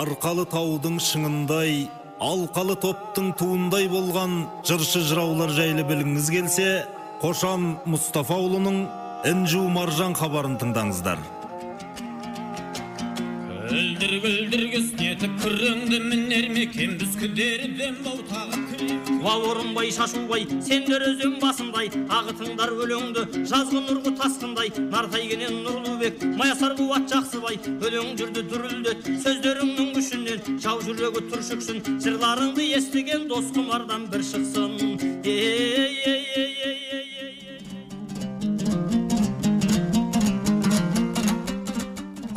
арқалы таудың шыңындай алқалы топтың туындай болған жыршы жыраулар жайлы білгіңіз келсе қошан мұстафаұлының інжу маржан хабарын тыңдаңыздар. Күлдір күлдір кіснетіп күреңді мінер мекен біз күдерден тағы орынбай шашубай сендер өзен басындай. Ағытыңдар өлеңді жазғы нұрғы тасқындай. Нартайкенен нұрлыбек маясар ат жақсыбай. Өлең жүрді дүрілдет сөздеріңнің күшінен. Жау жүрегі түршіксін жырларыңды естіген дос құмардан бір шықсын. Ей ей ей ей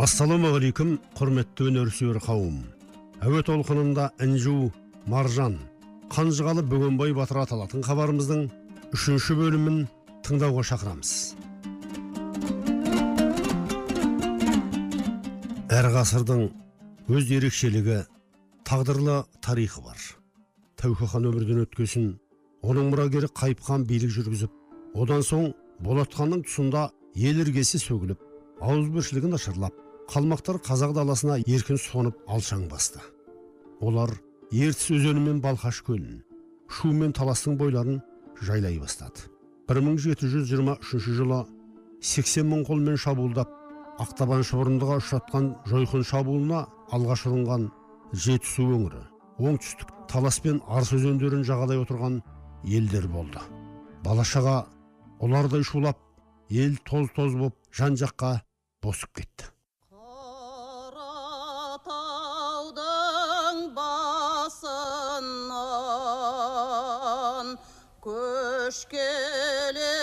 ассалаумағалейкум құрметті өнерсүйер қауым. Әуе толқынында інжу маржан. Қанжығалы бөгенбай батыр аталатын хабарымыздың үшінші бөлімін тыңдауға шақырамыз. Әр ғасырдың өз ерекшелігі тағдырлы тарихы бар. Тәуке хан өмірден өткесін оның мұрагері қайып хан билік жүргізіп одан соң болат ханның тұсында ел іргесі сөгіліп ауызбіршілігі нашарлап қалмақтар қазақ даласына еркін сонып алшаң басты. Олар ертіс өзені мен балқаш көлін шу мен таластың бойларын жайлай бастады. 1723 жылы 80 мың қолмен шабуылдап ақтабан шұбырындыға ұшыратқан жойқын шабуылына алғаш ұрынған жетісу өңірі оңтүстік талас пен арыс өзендерін жағалай отырған елдер болды. Бала шаға ұлардай шулап ел тоз тоз боп жан жаққа босып кетті. Қош келедің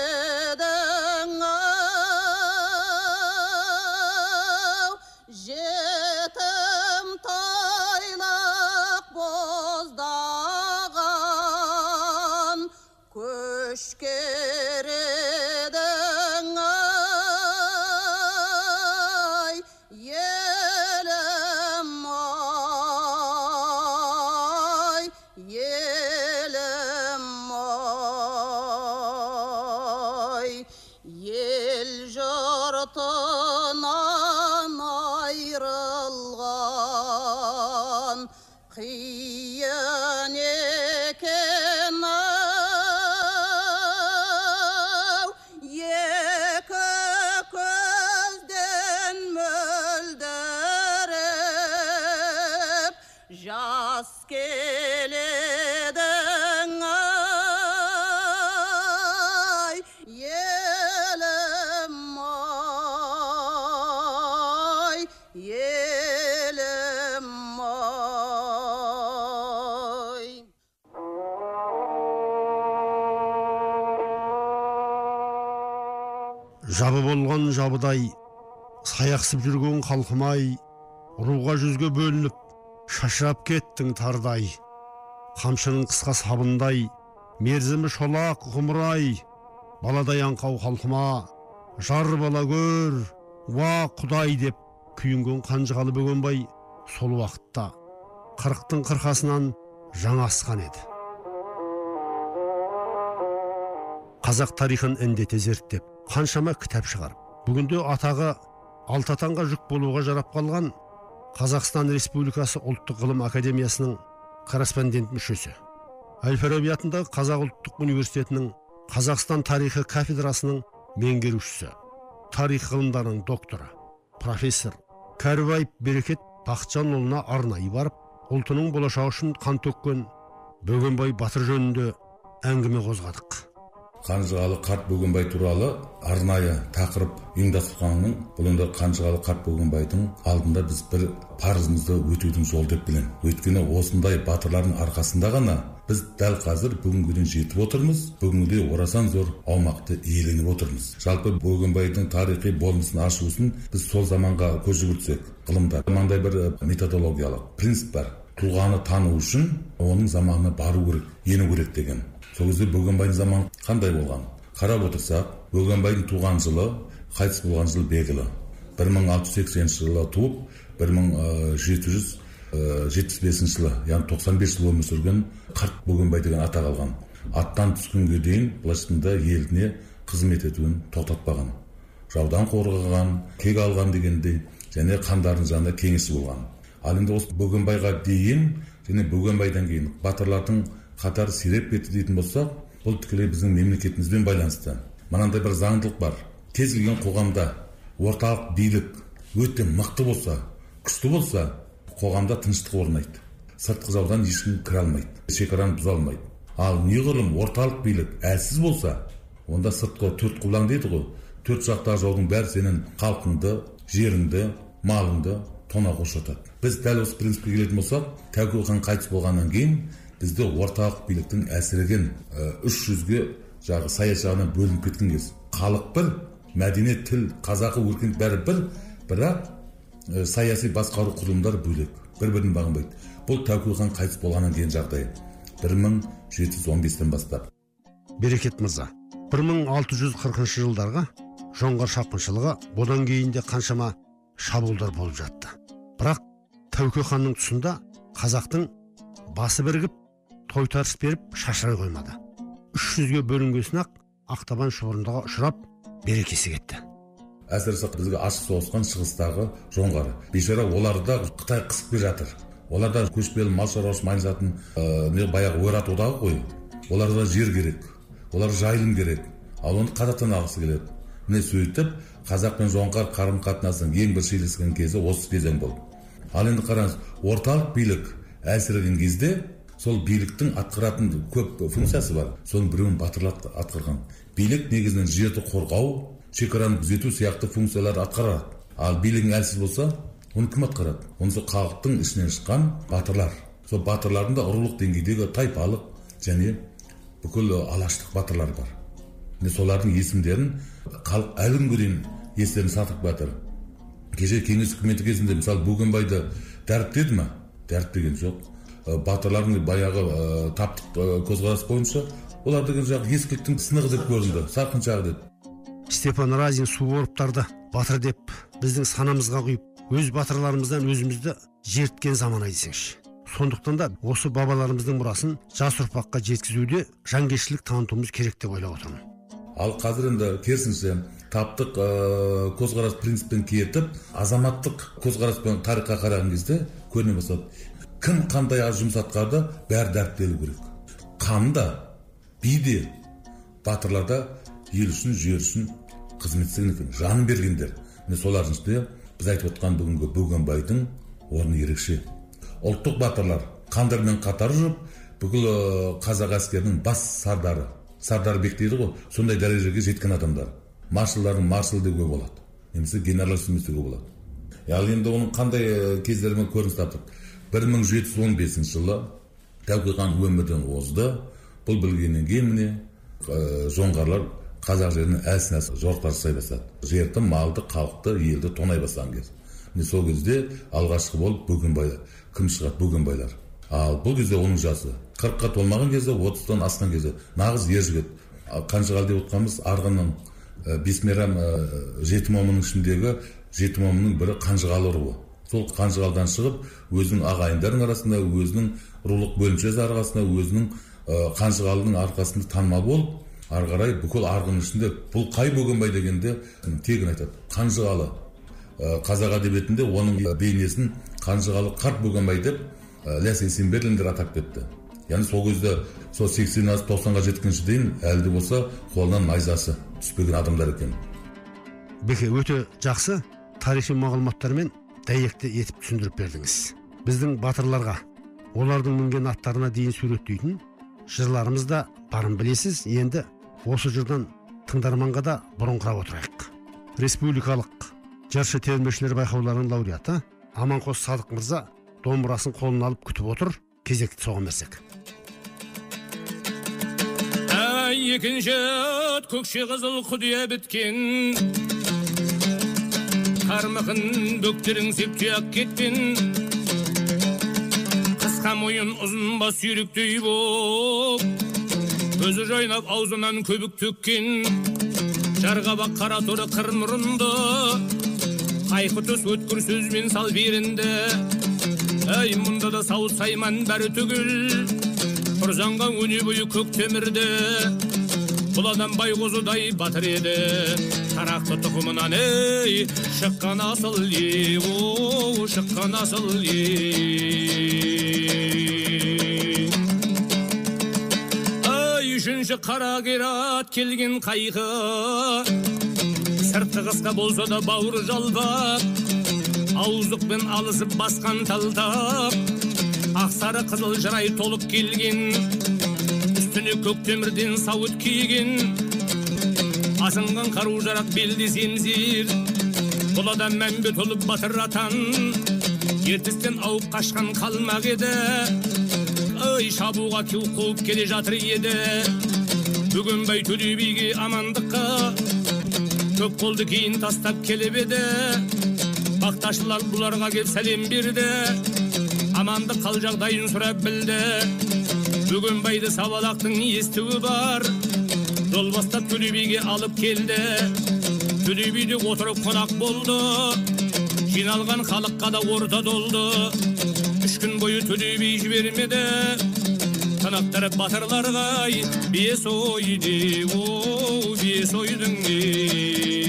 елім ай жабы болған жабыдай саяқсып жүрген халқым-ай руға жүзге бөлініп шашырап кеттің тардай қамшының қысқа сабындай мерзімі шолақ ғұмыр-ай баладай аңқау халқыма жар бала көр уа құдай деп күйінген қанжығалы бөгенбай сол уақытта қырықтың қырқасынан жаңа асқан еді. Қазақ тарихын індете зерттеп қаншама кітап шығарып бүгінде атағы алтатанға жүк болуға жарап қалған қазақстан республикасы ұлттық ғылым академиясының корреспондент мүшесі. Әл фараби атындағы қазақ ұлттық университетінің қазақстан тарихы кафедрасының меңгерушісі тарих ғылымдарының докторы. Профессор кәрібаев берекет бақытжанұлына арнайы барып ұлтының болашағы үшін қан төккен бөгенбай батыр жөнінде әңгіме қозғадық. Қанжығалы қарт бөгенбай туралы арнайы тақырып ұйымдастырғанның бұл енді қанжығалы қарт бөгенбайдың алдында біз бір парызымызды өтеудің жолы деп білемін өйткені осындай батырлардың арқасында ғана біз дәл қазір бүгінге дейін жетіп отырмыз. Бүгінде орасан зор аумақты иеленіп отырмыз. Жалпы бөгенбайдың тарихи болмысын ашу үшін біз сол заманға көз жүгіртсек ғылымда мынандай бір методологиялық принцип бар. Тұлғаны тану үшін оның заманына бару керек ену керек деген. Сол кезде бөгенбайдың заманы қандай болған қарап отырсақ бөгенбайдың туған жылы қайтыс болған жылы белгілі бір мың алты жүз сексенінші жылы туып бір мың жеті жүз жетпіс бесінші жылы яғни тоқсан бес жыл өмір сүрген қарт бөгенбай деген атақ алған аттан түскенге дейін былайша айтқанда еліне қызмет етуін тоқтатпаған жаудан қорғаған кек алған дегендей және хандардың жанында кеңесі болған ал енді осы бөгенбайға дейін және бөгенбайдан кейін батырлардың қатары сиреп кетті дейтін болсақ бұл тікелей біздің мемлекетімізбен байланысты мынандай бір заңдылық бар кез келген қоғамда орталық билік өте мықты болса күшті болса қоғамда тыныштық орнайды сыртқы жаудан ешкім кіре алмайды шекараны бұза алмайды ал неғұрлым орталық билік әлсіз болса онда сыртқы төрт құлаң дейді ғой төрт жақтағы жаудың бәрі сенің халқыңды жеріңді малыңды тонауға ұшыратады біз дәл осы принципке келетін болсақ тәуке хан қайтыс болғаннан кейін бізде орталық биліктің әлсіреген ә, үш жүзге жағы саяси жағынан бөлініп кеткен кез халық бір мәдениет тіл қазақы өркениет бәрі бір бірақ ә, саяси басқару құрылымдары бөлек бір бірін бағынбайды. Бұл тәуке хан қайтыс болғаннан кейін жағдай. бір мың жеті жүз он бестен бастап. Берекет мырза 1640 жылдарға жоңғар шапқыншылығы одан кейін де қаншама шабуылдар болып жатты. Бірақ тәуке ханның тұсында қазақтың басы бірігіп тойтарыс беріп шашырай қоймады. үш жүзге бөлінгесін ақ ақтабан шұбырындыға ұшырап берекесі кетті. Әсіресе бізге ашық соғысқан шығыстағы жоңғар. Бейшара оларды да қытай қысып келе жатыр. Олар да көшпелі мал шаруашылығымен айналысатын ә, не баяғы ойрат одағы ғой оларға жер керек олар жайылым керек ал оны қазақтан алғысы келеді. Міне сөйтіп қазақ пен жоңғар қарым қатынасының ең бір шиеленіскен кезі осы кезең болды. Ал енді қараңыз орталық билік әлсіреген кезде сол биліктің атқаратын көп функциясы бар. Соның біреуін батырлар атқарған. Билік негізінен жерді қорғау шекараны күзету сияқты функцияларды атқарады. Ал билігің әлсіз болса оны кім атқарады? Оны сол халықтың ішінен шыққан батырлар. Сол батырлардың да рулық деңгейдегі тайпалық және бүкіл алаштық батырлар бар. Міне солардың есімдерін халық әлі күнге дейін естерін сақтап жатыр кеше кеңес үкіметі кезінде мысалы бөгенбайды дәріптеді ма дәріптеген жоқ. Батырлардың баяғы ә, таптық ә, көзқарас бойынша олар деген жаңағы ескіліктің сынығы деп көрінді сарқыншағы деп. Степан разин суворовтарды батыр деп біздің санамызға құйып өз батырларымыздан өзімізді жерткен заман ай десеңші. Сондықтан да осы бабаларымыздың мұрасын жас ұрпаққа жеткізуде жанкештілік танытуымыз керек деп ойлап отырмын. Ал қазір енді керісінше таптық ә, көзқарас принциппен кетіп азаматтық көзқараспен тарихқа қараған кезде көріне бастады кім қандай жұмыс атқарды бәрі дәріптелу керек. Хан да би де батырлар да ел үшін жер үшін қызмет істеген екен жанын бергендер. Міне солардың ішінде біз айтып отқан бүгінгі бөгенбайдың орны ерекше. Ұлттық батырлар хандармен қатар жүріп бүкіл қазақ әскерінің бас сардары сардарбек дейді ғой сондай дәрежеге жеткен адамдар. Маршалдардың маршалы деуге болады немесе генералиссимус деуге болады. Ал енді оның қандай кездерімен көрініс таптық бір мың жеті жүз он бесінші жылы тәуке хан өмірден озды бұл білгеннен кейін міне жоңғарлар қазақ жеріне әлсін жорықтар жасай бастады жерді малды халықты елді тонай бастаған кез міне сол кезде алғашқы болып бөгенбайлар кім шығады бөгенбайлар ал бұл кезде оның жасы қырыққа толмаған кезде отыздан асқан кезде нағыз ер жігіт қанжығал деп отқанымыз арғынның бес мейрам ә, жеті момынның ішіндегі жеті момынның бірі қанжығалы руы сол қанжығалдан шығып өзінің ағайындарының арасында өзінің рулық бөлімшесі арқасында өзінің қанжығалының арқасында танымал болып ары қарай бүкіл арғын ішінде бұл қай бөгенбай? дегенде тегін айтады. Қанжығалы қазақ әдебиетінде оның бейнесін қанжығалы қарт бөгенбай деп ілияс есенберлиндер атап кетті. Яғни сол кезде сол сексен асып тоқсанға жеткенше дейін әлі де болса қолынан найзасы түспеген адамдар екен. Беке өте жақсы тарихи мағлұматтармен дәйекті етіп түсіндіріп бердіңіз. Біздің батырларға олардың мінген аттарына дейін суреттейтін жырларымыз да барын білесіз енді осы жырдан тыңдарманға да бұрыңқырап отырайық. Республикалық жыршы термешілер байқауларының лауреаты аманқос садық мырза домбырасын қолына алып күтіп отыр кезекті соған берсек. Әй екінші көкше қызыл құдия біткен. Қармықын бөктерің септей кеткен қысқа мойын ұзын бас сүйріктей боп көзі жайнап аузынан көбік төккен. Жарғабақ қара торы қыр мұрынды қайқы төс өткір сөзбен сал берінді. Әй мұнда да сауыт сайман бәрі түгел ұрзанған өне бойы көк темірді. Бұл адам байғозыдай батыр еді. Тарақты тұқымынан ей шыққан асыл еу шыққан асыл ел ай үшінші қара қират келген қайғы. Сырты қысқа болса да бауыр жалпақ ауыздықпен алысып басқан талтақ ақсары қызыл жырай толып келген үстіне көк темірден сауыт киген. Асынған қару жарақ белде земзер бұл адам мәмбет толып батыр атан ертістен ауып қашқан қалмақ еді ой шабуға кеу қуып келе жатыр еді бөгенбай төле биге амандыққа көп қолды кейін тастап келіп еді бақташылар бұларға кеп сәлем берді амандық қал жағдайын сұрап білді бөгенбайды сабалақтың естуі бар жол бастап биге алып келді төле биде отырып қонақ болды жиналған халыққа да орта толды үш күн бойы төле би жібермеді қонақтар батырларға ай бес ойды о бес ойдың не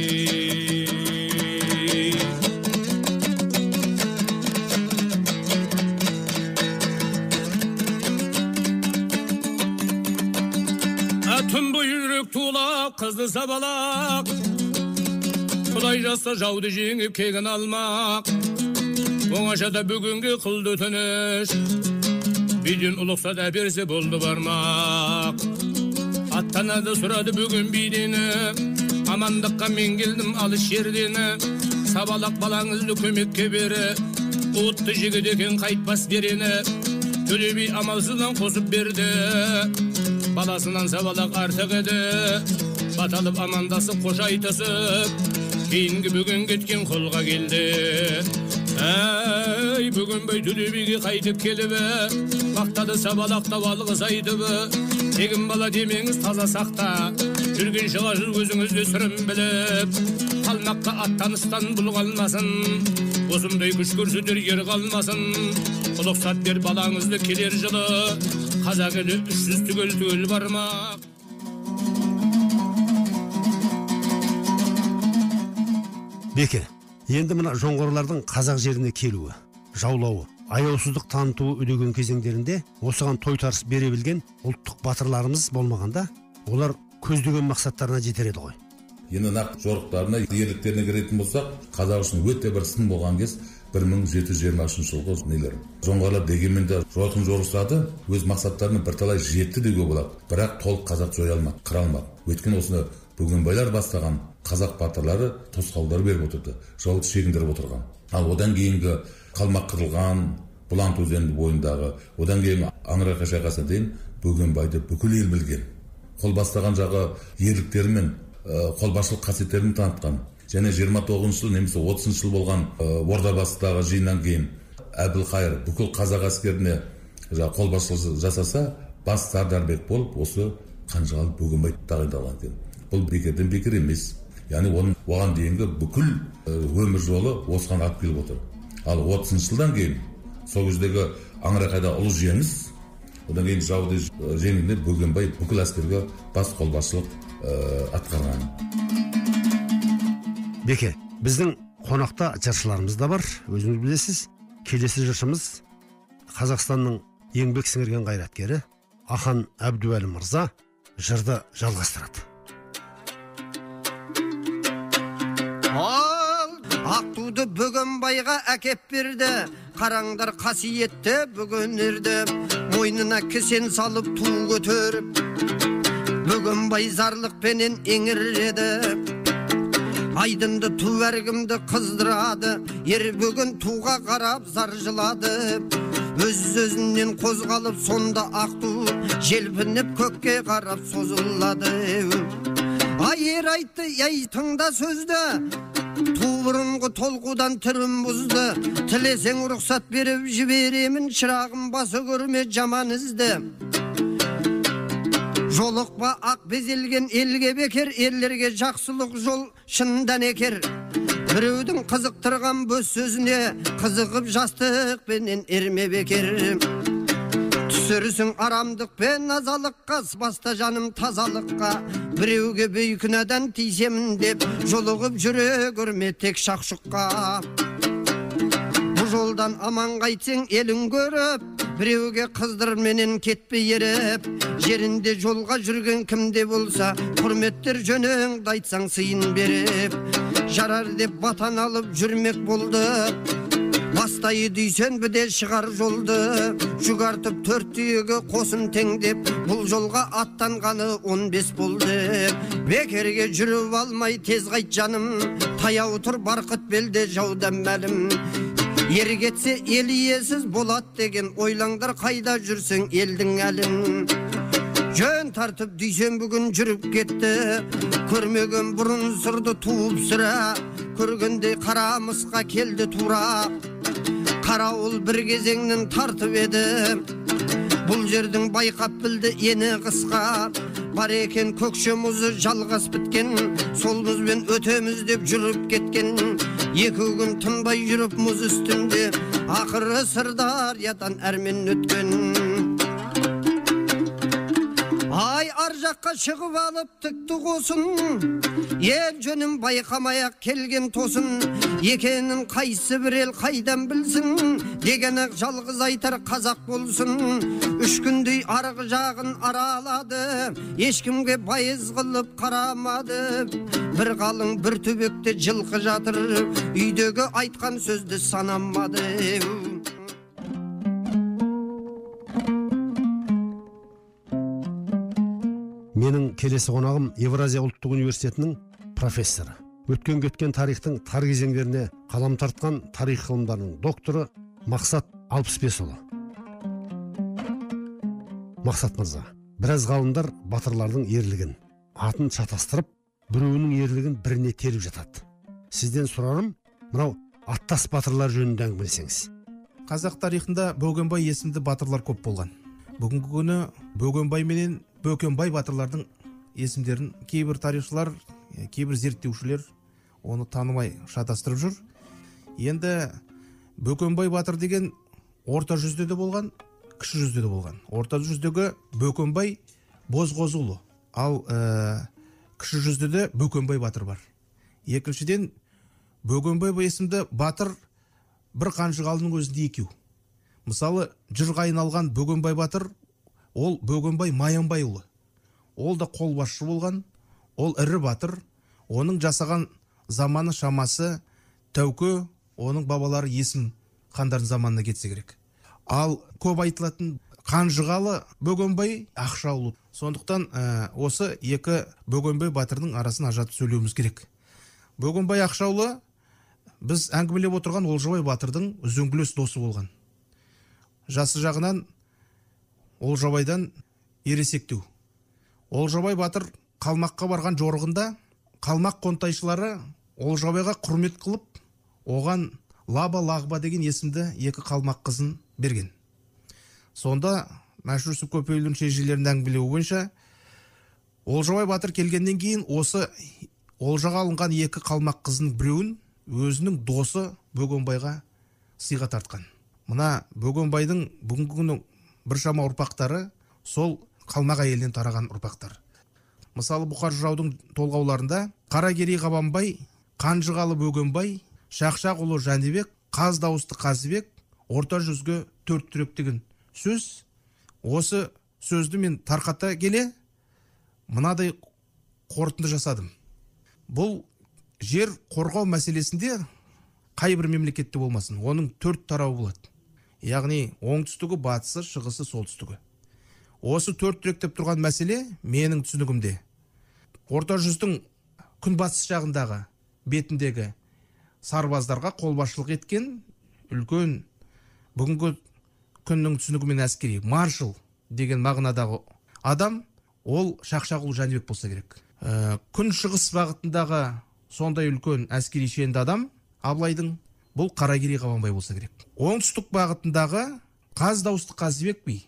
қызды сабалақ құдай жазса жауды жеңіп кегін алмақ оңашада бүгінгі қылды өтініш биден ұлықса да берсе болды бармақ аттанады сұрады бүгін бидені амандыққа мен келдім алыс жердені сабалақ балаңызды көмекке бері отты жігіт екен қайтпас берені төле би амалсыздан қосып берді баласынан сабалақ артық еді баталып амандасып қош айтысып кейінгі бүгін кеткен қолға келді. Әй бөгенбай төле биге қайтып келіп мақтады сабалақтап алғыс айтып тегін бала демеңіз таза сақта. Жүрген шығар өзіңізді сырын біліп қалмаққа аттаныстан бұл қалмасын. Осындай күш көрсетер ер қалмасын. Ұлықсат бер балаңызды келер жылы қазақ елі үш жүз түгел түгел бармақ. Беке енді мына жоңғарлардың қазақ жеріне келуі жаулауы аяусыздық танытуы үдеген кезеңдерінде осыған тойтарыс бере білген ұлттық батырларымыз болмағанда олар көздеген мақсаттарына жетер еді ғой. Енді нақ жорықтарына ерліктеріне келетін болсақ қазақ үшін өте бір сын болған кез бір мың жеті жүз жиырма үшінші жылғы нелер. Жоңғарлар дегенмен де жойқын жорыстады өз мақсаттарына бірталай жетті деуге болады. Бірақ толық қазақ жоя алмады қыра алмады. Өйткені осыны бөгенбайлар бастаған қазақ батырлары тосқауылдар беріп отырды жауды шегіндіріп отырған. Ал одан кейінгі қалмақ қырылған бұлант өзені бойындағы одан кейін аңырақай шайқасына дейін бөгенбайды бүкіл ел білген. Қол бастаған жағы ерліктерімен қолбасшылық қасиеттерін танытқан және 29 жыл немесе 30 жыл болған ордабасыдағы жиыннан кейін әбілқайыр бүкіл қазақ әскеріне жаңағы қолбасшылық жасаса бас сардарбек болып осы қанжығалы бөгенбай тағайындалған екен. Бұл бекерден бекер емес. Яғни оның оған дейінгі бүкіл өмір жолы осыған алып келіп отыр ал 30 жылдан кейін сол кездегі аңырақайда ұлы жеңіс одан кейін жауды жеңгенде бөгенбай бүкіл әскерге бас қолбасшылық ә, атқарған беке біздің қонақта жыршыларымыз да бар өзіңіз білесіз келесі жыршымыз қазақстанның еңбек сіңірген қайраткері ахан әбдуәлі мырза жырды жалғастырады ал ақтуды бөгенбайға әкеп берді. Қараңдар қасиетті бөгенерді мойнына кісен салып ту көтеріп бөгенбай зарлықпенен еңіреді. Айдынды ту әркімді қыздырады. Ер бөгін туға қарап зар жылады. Өз өзінен қозғалып сонда ақту желпініп көкке қарап созылады. Айыр айтты ей тыңда сөзді. Бұрынғы толқудан түрін бұзды тілесең рұқсат беріп жіберемін шырағым басы көрме жаман ізді жолықпа ақ безелген елге бекер ерлерге жақсылық жол шындан екер біреудің қызықтырған бөз сөзіне қызығып жастықпенен ерме бекер түсірсің арамдық пен назалыққа баста жаным тазалыққа біреуге бейкүнәдан тиісемін деп жолығып жүре көрме тек шақшұққа бұл жолдан аман қайтсең елін көріп біреуге қыздыр менен кетпей еріп жерінде жолға жүрген кімде болса құрметтер жөніңді айтсаң сыйын беріп жарар деп батан алып жүрмек болды бастайы дүйсенбіде шығар жолды. Жүк артып төрт түйеге қосын теңдеп бұл жолға аттанғаны он бес болды. Бекерге жүріп алмай тез қайт жаным. Таяу тұр барқыт белде жаудан мәлім. Ер кетсе ел иесіз болады деген ойлаңдар қайда жүрсең елдің әлін. Жөн тартып дүйсен бүгін жүріп кетті. Көрмеген бұрын сырды туып сірә көргендей қара мысқа келді тура. Қарауыл бір кезеңнен тартып еді. Бұл жердің байқап білді ені қысқа. Бар екен көкше мұзы жалғас біткен. Сол мұзбен өтеміз деп жүріп кеткен. Екі күн тынбай жүріп мұз үстінде. Ақыры сырдариядан әрмен өткен. Ар жаққа шығып алып тікті қосын ел жөнін байқамай ақ келген тосын екенін қайсы бір ел қайдан білсін деген ақ жалғыз айтар қазақ болсын үш күндей арғы жағын аралады ешкімге байыз қылып қарамады бір қалың бір төбекте жылқы жатыр үйдегі айтқан сөзді санамады менің келесі қонағым евразия ұлттық университетінің профессоры. Өткен кеткен тарихтың тар кезеңдеріне қалам тартқан тарих ғылымдарының докторы мақсат алпысбесұлы. Мақсат мырза біраз ғалымдар батырлардың ерлігін атын шатастырып біреуінің ерлігін біріне теріп жатады. Сізден сұрарым мынау аттас батырлар жөнінде әңгімелесеңіз. Қазақ тарихында бөгенбай есімді батырлар көп болған. Бүгінгі күні бөгенбай менен бөкенбай батырлардың есімдерін кейбір тарихшылар кейбір зерттеушілер оны танымай шатастырып жүр. Енді бөкенбай батыр деген орта жүзде де болған кіші жүзде де болған. Орта жүздегі бөкенбай бозғозыұлы ал ә, кіші жүзде де бөкенбай батыр бар. Екіншіден бөгенбай есімді батыр бір қанжығалының өзінде екеу. Мысалы жырға айналған бөгенбай батыр ол бөгенбай маянбайұлы ол да қолбасшы болған ол ірі батыр. Оның жасаған заманы шамасы тәуке оның бабалары есім хандардың заманына кетсе керек. Ал көп айтылатын қанжығалы бөгенбай ақшаұлы сондықтан ә, осы екі бөгенбай батырдың арасын ажыратып сөйлеуіміз керек. Бөгенбай ақшаұлы біз әңгімелеп отырған олжабай батырдың үзеңгілес досы болған. Жасы жағынан олжабайдан ересектеу. Олжабай батыр қалмаққа барған жорығында қалмақ қонтайшылары олжабайға құрмет қылып оған лаба лағба деген есімді екі қалмақ қызын берген. Сонда мәшһүр жүсіп көпейлдің шежірелерін әңгімелеуі бойынша олжабай батыр келгеннен кейін осы олжаға алынған екі қалмақ қызының біреуін өзінің досы бөгенбайға сыйға тартқан. Мына бөгенбайдың бүгінгі күні біршама ұрпақтары сол қалмақ әйелінен тараған ұрпақтар. Мысалы бұқар жыраудың толғауларында қаракерей қабанбай қанжығалы бөгенбай шақшақұлы жәнібек қаз дауысты қазыбек орта жүзге төрт түрек деген сөз. Осы сөзді мен тарқата келе мынадай қорытынды жасадым. Бұл жер қорғау мәселесінде қай бір мемлекетте болмасын оның төрт тарауы болады. Яғни оңтүстігі батысы шығысы солтүстігі. Осы төрт түректеп тұрған мәселе менің түсінігімде. Орта жүздің күнбатыс жағындағы бетіндегі сарбаздарға қолбасшылық еткен үлкен бүгінгі күннің түсінігімен әскери маршал деген мағынадағы адам ол шақшағұл жәнібек болса керек. Ә, күн шығыс бағытындағы сондай үлкен әскери шенді адам абылайдың бұл қаракерей қабанбай болса керек. Оңтүстік бағытындағы қаз дауысты қазыбек би.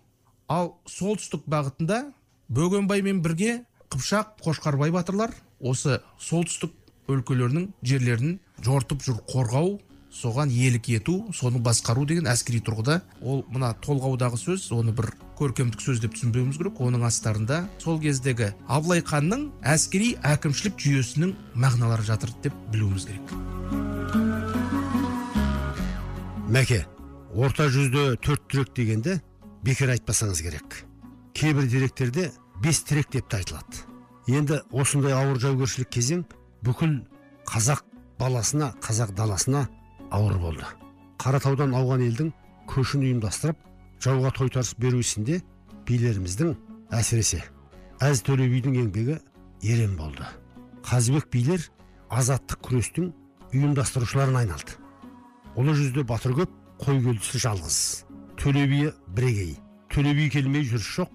Ал солтүстік бағытында бөгенбаймен бірге қыпшақ қошқарбай батырлар осы солтүстік өлкелерінің жерлерін жортып жүр қорғау соған иелік ету соны басқару деген әскери тұрғыда ол мына толғаудағы сөз оны бір көркемдік сөз деп түсінбеуіміз керек. Оның астарында сол кездегі абылай ханның әскери әкімшілік жүйесінің мағыналары жатыр деп білуіміз керек. Мәке орта жүзде төрт түрек дегенде бекер айтпасаңыз керек. Кейбір деректерде бес тірек деп те айтылады. Енді осындай ауыр жаугершілік кезең бүкіл қазақ баласына қазақ даласына ауыр болды. Қаратаудан ауған елдің көшін ұйымдастырып жауға тойтарыс беру ісінде билеріміздің әсіресе әз төле бидің еңбегі ерен болды. Қазыбек билер азаттық күрестің ұйымдастырушыларына айналды. Ұлы жүзде батыр көп қой келдісі жалғыз. Төле биі бірегей. Төле би келмей жүріс жоқ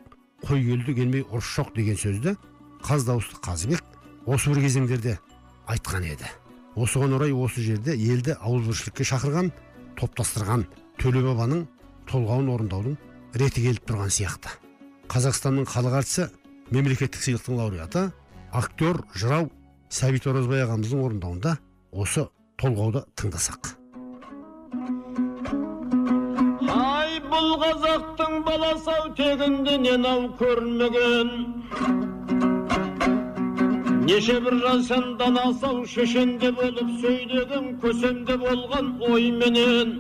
қой келді келмей ұрыс жоқ деген сөзді қаз дауысты қазыбек осы бір кезеңдерде айтқан еді. Осыған орай осы жерде елді ауызбіршілікке шақырған топтастырған төле бабаның толғауын орындаудың реті келіп тұрған сияқты. Қазақстанның халық әртісі мемлекеттік сыйлықтың лауреаты актер жырау сәбит оразбай ағамыздың орындауында осы толғауды тыңдасақ. Қазақтың баласы ау тегінде ау көрмеген? Неше бір жан данасы ау шешенде болып сөйлеген көсемде болған ойменен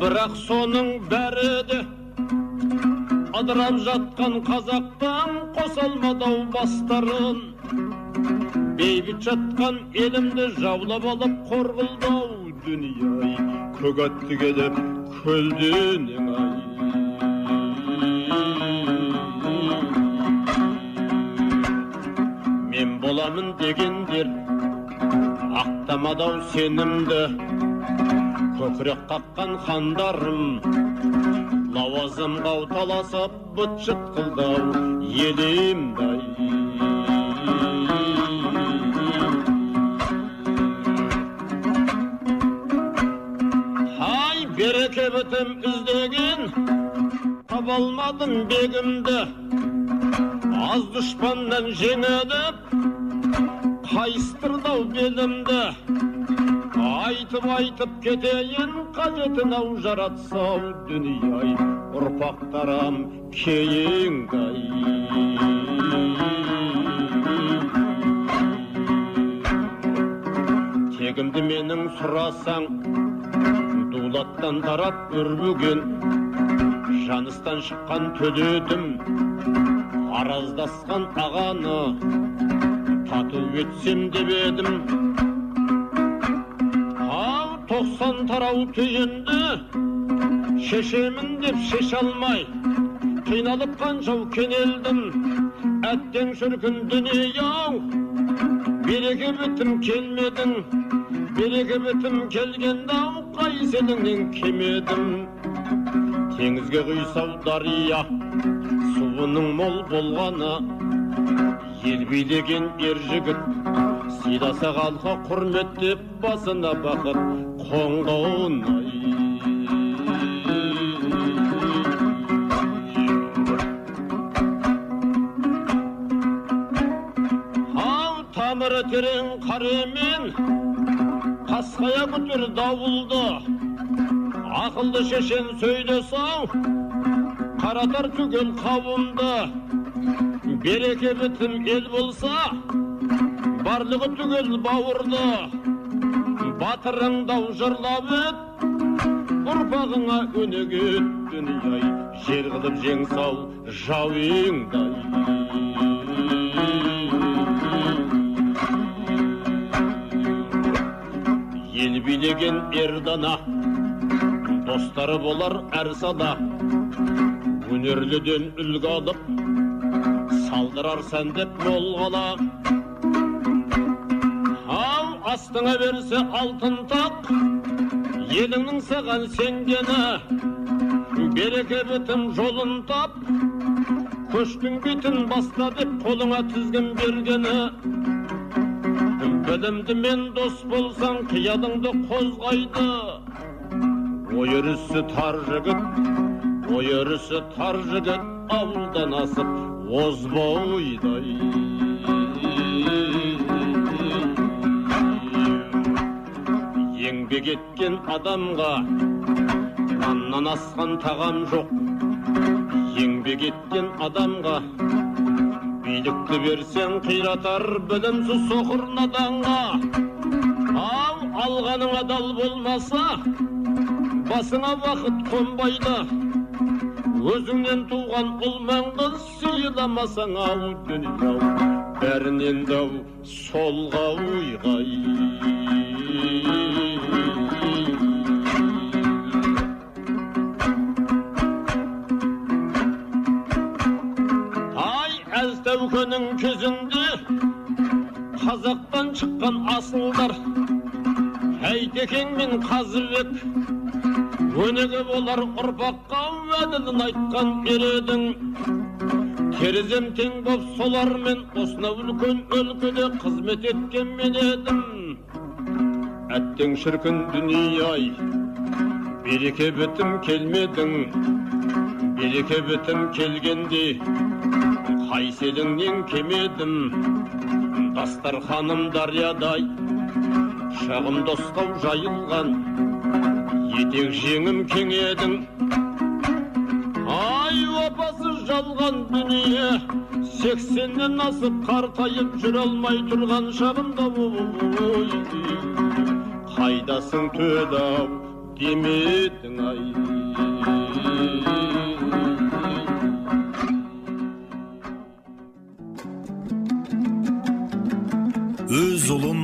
бірақ соның бәрі де ыдырап жатқан қазақтан қоса алмады ау бастарын. Бейбіт жатқан елімді жаулап алып қор қылды ау дүние ай көк атты келіп көлденең ай мен боламын дегендер ақтамады ау сенімді көкірек қаққан хандарым лауазымға ау таласып быт шыт қылды ау елімді бітім іздеген таба алмадым бегімді аз дұшпаннан жеңіліп қайыстырды ау белімді айтып айтып кетейін қажетін ау жаратса ау дүние ай ұрпақтарым кейінгі тегімді менің сұрасаң дулаттан тарап үрбіген жаныстан шыққан төледім араздасқан ағаны тату етсем деп едім ау тоқсан тарау түйінді шешемін деп шеше алмай қиналып қаншау кенелдім әттең шіркін дүние ау береке бітім келмедің береке бітім келгенде ау қайсеніңнен кемедім теңізге құйсау дария суының мол болғаны ел билеген ер жігіт сыйласа халқы құрметтеп басына бақыт қонған ау тамыры терең қаремен қасқая күтір дауылды ақылды шешен сөйлес ау қаратар түгел қауымды береке бітім ел болса барлығы түгел бауырды батырыңдау жырлап өт ұрпағыңа өнеге ет жер қылып жеңсау жауыңдай билеген ер дана достары болар әр сада өнерліден үлгі алып салдырар сәндеп мол қала ау астыңа берсе алтын тақ еліңнің саған сенгені береке бітім жолын тап көштің бетін баста деп қолыңа тізгін бергені білімді мен дос болсаң қиялыңды қозғайды ой өрісі тар жігіт ой өрісі тар жігіт ауылдан асып озбойдай еңбек еткен адамға наннан асқан тағам жоқ. Еңбек еткен адамға билікті берсең қиратар білімсіз соқыр наданға ау алғаныңа дал болмаса басыңа бақыт қонбайды. Өзіңнен туған ұл мен қыз сыйламасаң ау дүние ау бәрінен дау ойғай тәукенің кезінде қазақтан шыққан асылдар әйтекең мен қазыбек өнеге болар ұрпаққа уәділін айтқан ередің терезем тең боп солармен осынау үлкен өлкеде қызмет еткен мен едім әттең шіркін дүние ай береке бітім келмедің береке бітім келгенде қайселіңнен кемедім дастарханым дариядай шағым достау жайылған. Етек жеңім кең едің. Ай опасыз жалған дүние. Сексеннен асып қартайып жүре алмай тұрған шағымда ой қайдасың төді ау демедің ай? Өз ұлын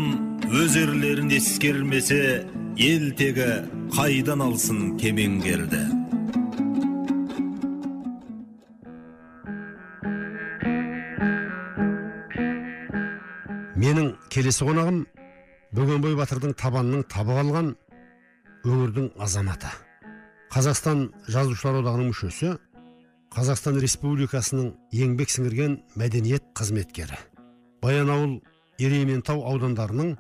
өз ерлерін ескермесе ел тегі қайдан алсын кемеңгерді. Менің келесі қонағым бөгенбай батырдың табанының таба қалған өңірдің азаматы. Қазақстан жазушылар одағының мүшесі қазақстан республикасының еңбек сіңірген мәдениет қызметкері. Баянауыл ерейментау аудандарының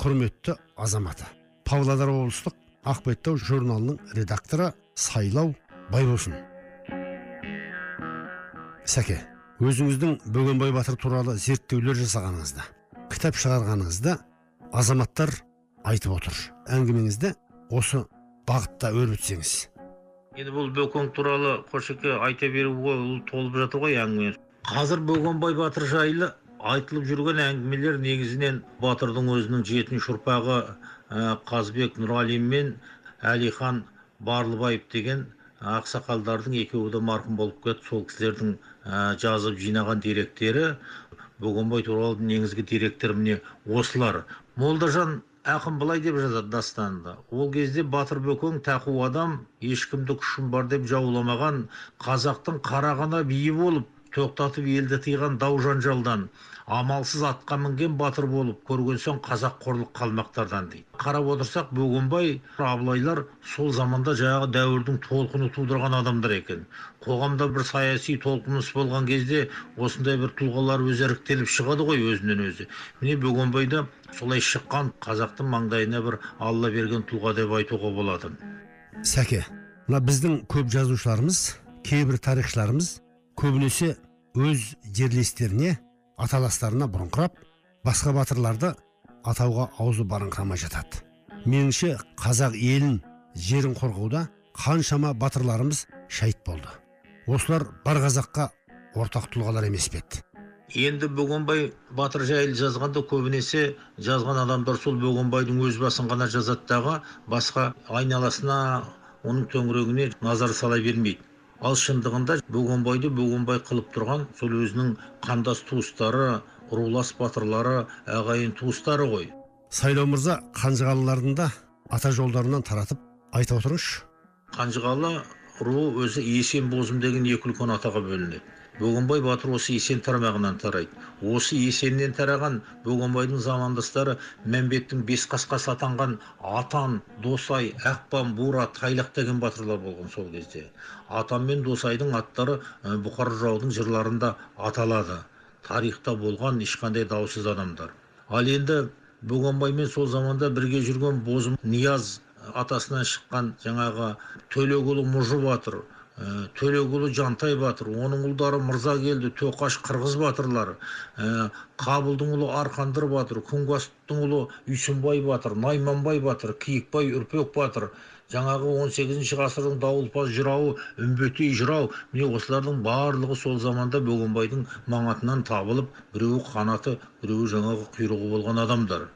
құрметті азаматы. Павлодар облыстық ақбеттау журналының редакторы сайлау байбосын. Сәке өзіңіздің бөгенбай батыр туралы зерттеулер жасағаныңызды кітап шығарғаныңызды азаматтар айтып отыр. Әңгімеңізді осы бағытта өрбітсеңіз. Енді бұл бөкен туралы қошеке айта беруге ол толып жатыр ғой әңгіме қазір бөгенбай батыр жайлы айтылып жүрген әңгімелер негізінен батырдың өзінің жетінші ұрпағы ә, қазбек нұралин мен әлихан барлыбаев деген ақсақалдардың екеуі де марқұм болып кетті сол кісілердің ә, жазып жинаған деректері. Бөгенбай туралы негізгі деректер міне осылар. Молдажан ақын былай деп жазады дастанында. Ол кезде батыр бөкен тақу адам ешкімді күшім бар деп жауламаған қазақтың қарағана биі болып тоқтатып елді тыйған дау жанжалдан амалсыз атқа мінген батыр болып көрген соң қазақ қорлық қалмақтардан дейді. Қарап отырсақ бөгенбай абылайлар сол заманда жаңағы дәуірдің толқыны тудырған адамдар екен. Қоғамда бір саяси толқыныс болған кезде осындай бір тұлғалар өзі іріктеліп шығады ғой өзінен өзі. Міне бөгенбай да солай шыққан қазақтың маңдайына бір алла берген тұлға деп айтуға болады сәке мына біздің көп жазушыларымыз кейбір тарихшыларымыз көбінесе өз жерлестеріне аталастарына бұрыңқырап басқа батырларды атауға аузы барыңқырамай жатады. Меніңше қазақ елін жерін қорғауда қаншама батырларымыз шәйіт болды. Осылар бар қазаққа ортақ тұлғалар емес пе енді бөгенбай батыр жайлы жазғанда көбінесе жазған адамдар сол бөгенбайдың өз басын ғана жазады дағы басқа айналасына оның төңірегіне назар сала бермейді. Ал шындығында бөгенбайды бөгенбай қылып тұрған сол өзінің қандас туыстары рулас батырлары ағайын туыстары ғой. Сайлау мырза қанжығалылардың да ата жолдарынан таратып айта отырыңызшы. Қанжығалы руы өзі есен бозым деген екі үлкен атаға бөлінеді. Бөгенбай батыр осы есен тармағынан тарайды. Осы есеннен тараған бөгенбайдың замандастары мәмбеттің бес қасқасы атанған атан досай ақпан бура тайлақ деген батырлар болған сол кезде. Атан мен досайдың аттары бұқар жыраудың жырларында аталады. Тарихта болған ешқандай даусыз адамдар. Ал енді бөгенбаймен сол заманда бірге жүрген бозым нияз атасынан шыққан жаңағы төлеуұлы мұжы батыр төлеуұлы жантай батыр оның ұлдары мырзакелді тоқаш қырғыз батырлары қабылдың ұлы арқандыр батыр күнбасовтың ұлы үйсінбай батыр найманбай батыр киікбай үрпек батыр жаңағы 18 ғасырдың дауылпаз жырауы үмбетей жырау міне осылардың барлығы сол заманда бөгенбайдың маңатынан табылып біреуі қанаты біреуі жаңағы құйрығы болған адамдар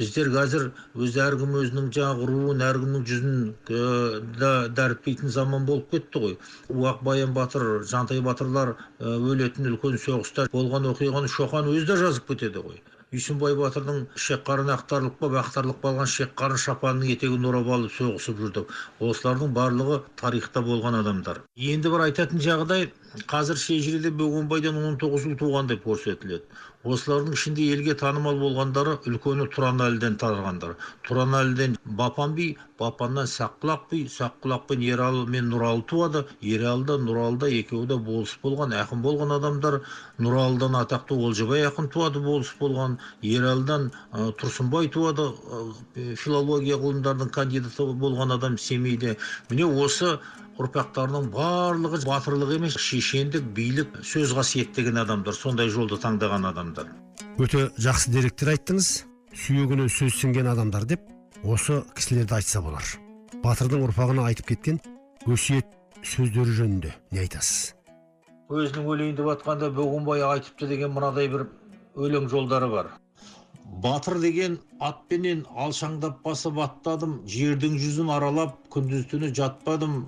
біздер қазір өз әркім өзінің жаңағы руын әркімнің жүзін ә, дәріптейтін заман болып кетті ғой. Уақ баян батыр жантай батырлар ә, өлетін үлкен соғыста болған оқиғаны шоқан өзі де жазып кетеді ғой. Үйсінбай батырдың шек қарын ақтарылып па ақтарылып қалған шек қарын шапанының етегін орап алып соғысып жүрді. Осылардың барлығы тарихта болған адамдар. Енді бір айтатын жағдай қазір шежіреде бөгенбайдан он тоғыз ұл туған деп көрсетіледі. Осылардың ішінде елге танымал болғандары үлкені тұранәліден тарағандар. Тұранәліден бапан би бапаннан саққұлақ би саққұлақ пен ералы мен нұралы туады ералы да нұралы да екеуі де болыс болған ақын болған адамдар. Нұралыдан атақты олжабай ақын туады болыс болған ералыдан ә, тұрсынбай туады ә, филология ғылымдарының кандидаты болған адам семейде. Міне осы ұрпақтарының барлығы батырлық емес шешендік билік сөз қасиет деген адамдар сондай жолды таңдаған адамдар. Өте жақсы деректер айттыңыз. Сүйегіне сөз сіңген адамдар деп осы кісілерді айтса болар. Батырдың ұрпағына айтып кеткен өсиет сөздері жөнінде не айтасыз? Өзінің өлейін деп жатқанда бөгенбай айтыпты деген мынадай бір өлең жолдары бар. Батыр деген атпенен алшаңдап басып аттадым жердің жүзін аралап күндіз түні жатпадым.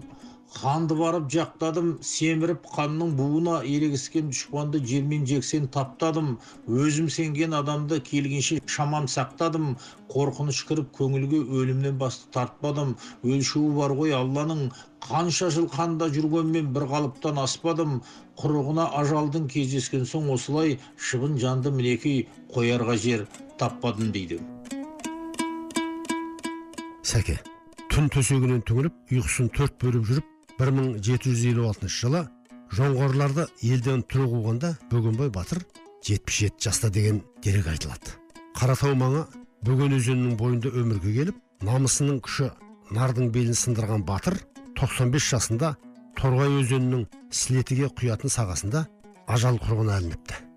Ханды барып жақтадым семіріп қанның буына ерегіскен дұшпанды жермен жексен таптадым. Өзім сенген адамды келгенше шамам сақтадым. Қорқыныш кіріп көңілге өлімнен басты тартпадым. Өлшеуі бар ғой алланың. Қанша жыл қанда жүргенмен бір қалыптан аспадым. Құрығына ажалдың кездескен соң осылай шыбын жанды мінекей қоярға жер таппадым дейді. Сәке түн төсегінен түңіліп ұйқысын төрт бөліп жүріп 1756 жылы жоңғарларды елден түрі қуғанда бөгенбай батыр 77 жаста деген дерек айтылады. Қаратау маңы бөген өзенінің бойында өмірге келіп намысының күші нардың белін сындырған батыр 95 жасында торғай өзенінің сілетіге құятын сағасында ажал құрығына ілініпті.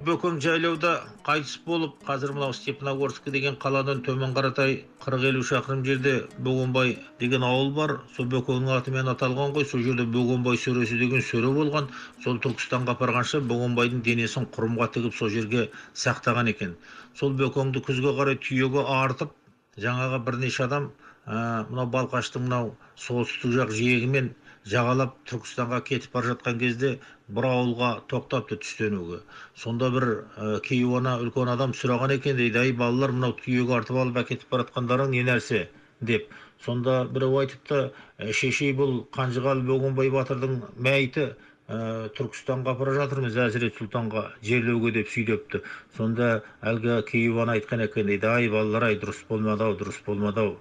Бөкен жайлауда қайтыс болып қазір мынау степногорск деген қаладан төмен қаратай қырық елу шақырым жерде бөгенбай деген ауыл бар. Сол бөкеннің атымен аталған ғой. Сол жерде бөгенбай сөресі деген сөре болған. Сол түркістанға апарғанша бөгенбайдың денесін құрымға тігіп сол жерге сақтаған екен. Сол бөкенді күзге қарай түйеге артып жаңағы бірнеше адам ә, мынау балқаштың мынау солтүстік жақ жиегімен жағалап түркістанға кетіп бара жатқан кезде бір ауылға тоқтапты түстенуге. Сонда бір ә, кейуана үлкен адам сұраған екен дейді әй балалар мынау түйеге артып алып әкетіп бара жатқандарың не нәрсе? деп. Сонда біреу айтыпты «Ә, шешей бұл қанжығалы бөгенбай батырдың мәйіті ә, түркістанға апара жатырмыз әзірет сұлтанға жерлеуге деп сөйлепті сонда әлгі кейуана айтқан екен дейді ай балалар ай дұрыс болмады ау дұрыс болмады ау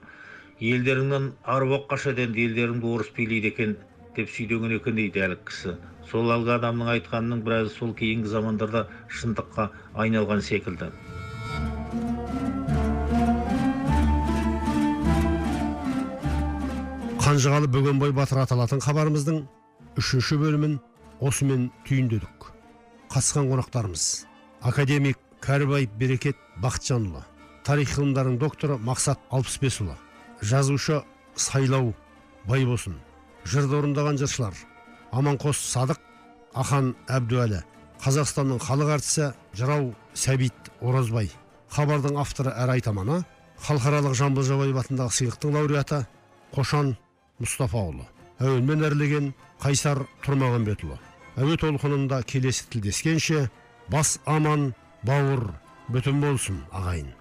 елдеріңнен аруақ қашады енді елдеріңді орыс билейді екен деп сүйдеген екен дейді әлгі кісі. Сол әлгі адамның айтқанының біразы сол кейінгі замандарда шындыққа айналған секілді. Қанжығалы бөгенбай батыр аталатын хабарымыздың үшінші бөлімін осымен түйіндедік. Қатысқан қонақтарымыз академик кәрібаев берекет бақытжанұлы тарих ғылымдарының докторы мақсат алпысбесұлы жазушы сайлау байбосын жырды орындаған жыршылар. Аманқос садық ахан әбдуәлі. Қазақстанның халық әртісі жырау сәбит оразбай. Хабардың авторы әрі айтаманы халықаралық жамбыл жабаев атындағы сыйлықтың лауреаты қошан мұстафаұлы. Әуенмен әрлеген қайсар тұрмағанбетұлы. Әуе толқынында келесі тілдескенше бас аман бауыр бүтін болсын ағайын